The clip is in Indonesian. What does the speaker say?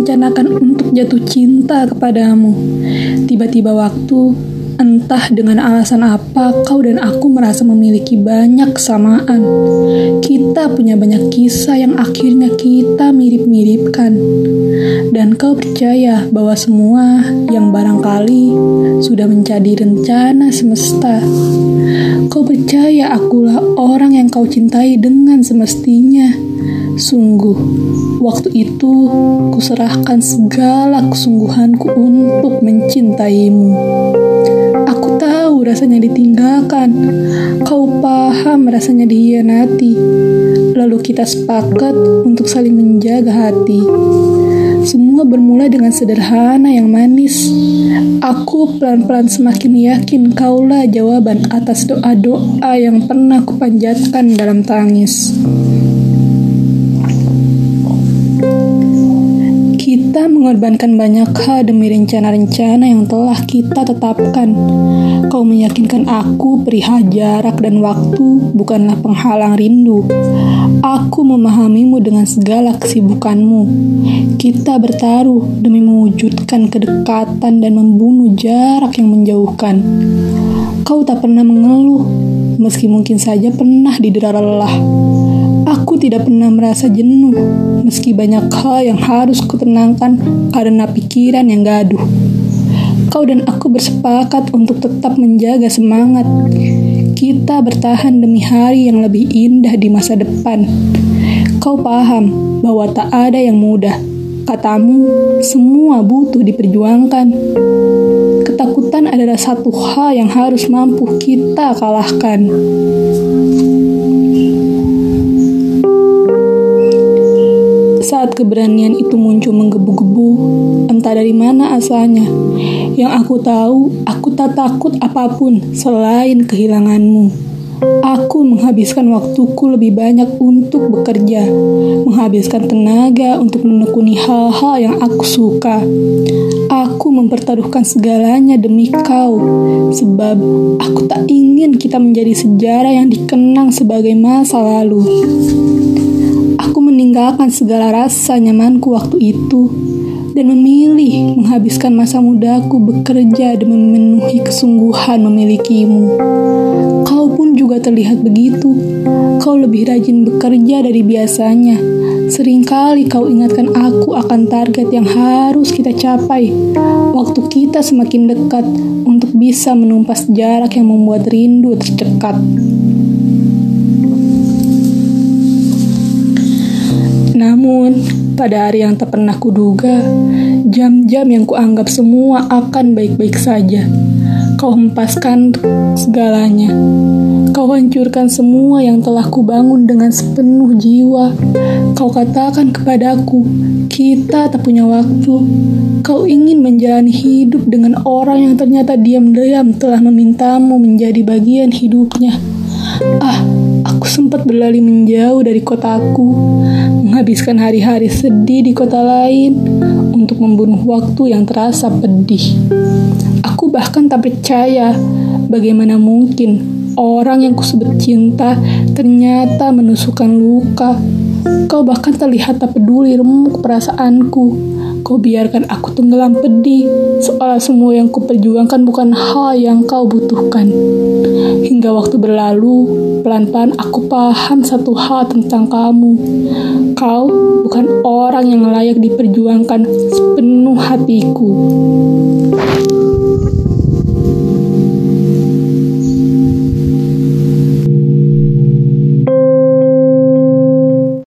merencanakan untuk jatuh cinta kepadamu. Tiba-tiba waktu, entah dengan alasan apa, kau dan aku merasa memiliki banyak kesamaan. Kita punya banyak kisah yang akhirnya kita mirip-miripkan. Dan kau percaya bahwa semua yang barangkali sudah menjadi rencana semesta. Kau percaya akulah orang yang kau cintai dengan semestinya. Sungguh, waktu itu kuserahkan segala kesungguhanku untuk mencintaimu. Aku tahu rasanya ditinggalkan. Kau paham rasanya dihianati. Lalu kita sepakat untuk saling menjaga hati. Semua bermula dengan sederhana yang manis. Aku pelan-pelan semakin yakin kaulah jawaban atas doa-doa yang pernah kupanjatkan dalam tangis. Kita mengorbankan banyak hal demi rencana-rencana yang telah kita tetapkan. Kau meyakinkan aku perihal jarak dan waktu bukanlah penghalang rindu. Aku memahamimu dengan segala kesibukanmu. Kita bertaruh demi mewujudkan kedekatan dan membunuh jarak yang menjauhkan. Kau tak pernah mengeluh, meski mungkin saja pernah didera lelah. Aku tidak pernah merasa jenuh, meski banyak hal yang harus kutenangkan karena pikiran yang gaduh. Kau dan aku bersepakat untuk tetap menjaga semangat. Kita bertahan demi hari yang lebih indah di masa depan. Kau paham bahwa tak ada yang mudah. Katamu, semua butuh diperjuangkan. Ketakutan adalah satu hal yang harus mampu kita kalahkan. Saat keberanian itu muncul menggebu-gebu, entah dari mana asalnya. Yang aku tahu, aku tak takut apa pun selain kehilanganmu. Aku menghabiskan waktuku lebih banyak untuk bekerja, menghabiskan tenaga untuk menekuni hal-hal yang aku suka. Aku mempertaruhkan segalanya demi kau, sebab aku tak ingin kita menjadi sejarah yang dikenang sebagai masa lalu. Aku meninggalkan segala rasa nyamanku waktu itu dan memilih menghabiskan masa mudaku bekerja demi memenuhi kesungguhan memilikimu. Kau pun juga terlihat begitu. Kau lebih rajin bekerja dari biasanya. Seringkali kau ingatkan aku akan target yang harus kita capai. Waktu kita semakin dekat untuk bisa menumpas jarak yang membuat rindu tercekat. Namun, pada hari yang tak pernah kuduga, jam-jam yang kuanggap semua akan baik-baik saja. Kau hempaskan segalanya. Kau hancurkan semua yang telah kubangun dengan sepenuh jiwa. Kau katakan kepadaku, kita tak punya waktu. Kau ingin menjalani hidup dengan orang yang ternyata diam-diam telah memintamu menjadi bagian hidupnya. Ah, aku sempat berlari menjauh dari kotaku, menghabiskan hari-hari sedih di kota lain untuk membunuh waktu yang terasa pedih. Aku bahkan tak percaya bagaimana mungkin orang yang kusebut cinta ternyata menusukkan luka. Kau bahkan terlihat tak peduli remuk perasaanku. Kau biarkan aku tenggelam pedih, seolah semua yang kuperjuangkan bukan hal yang kau butuhkan. Hingga waktu berlalu, pelan-pelan aku paham satu hal tentang kamu. Kau bukan orang yang layak diperjuangkan sepenuh hatiku.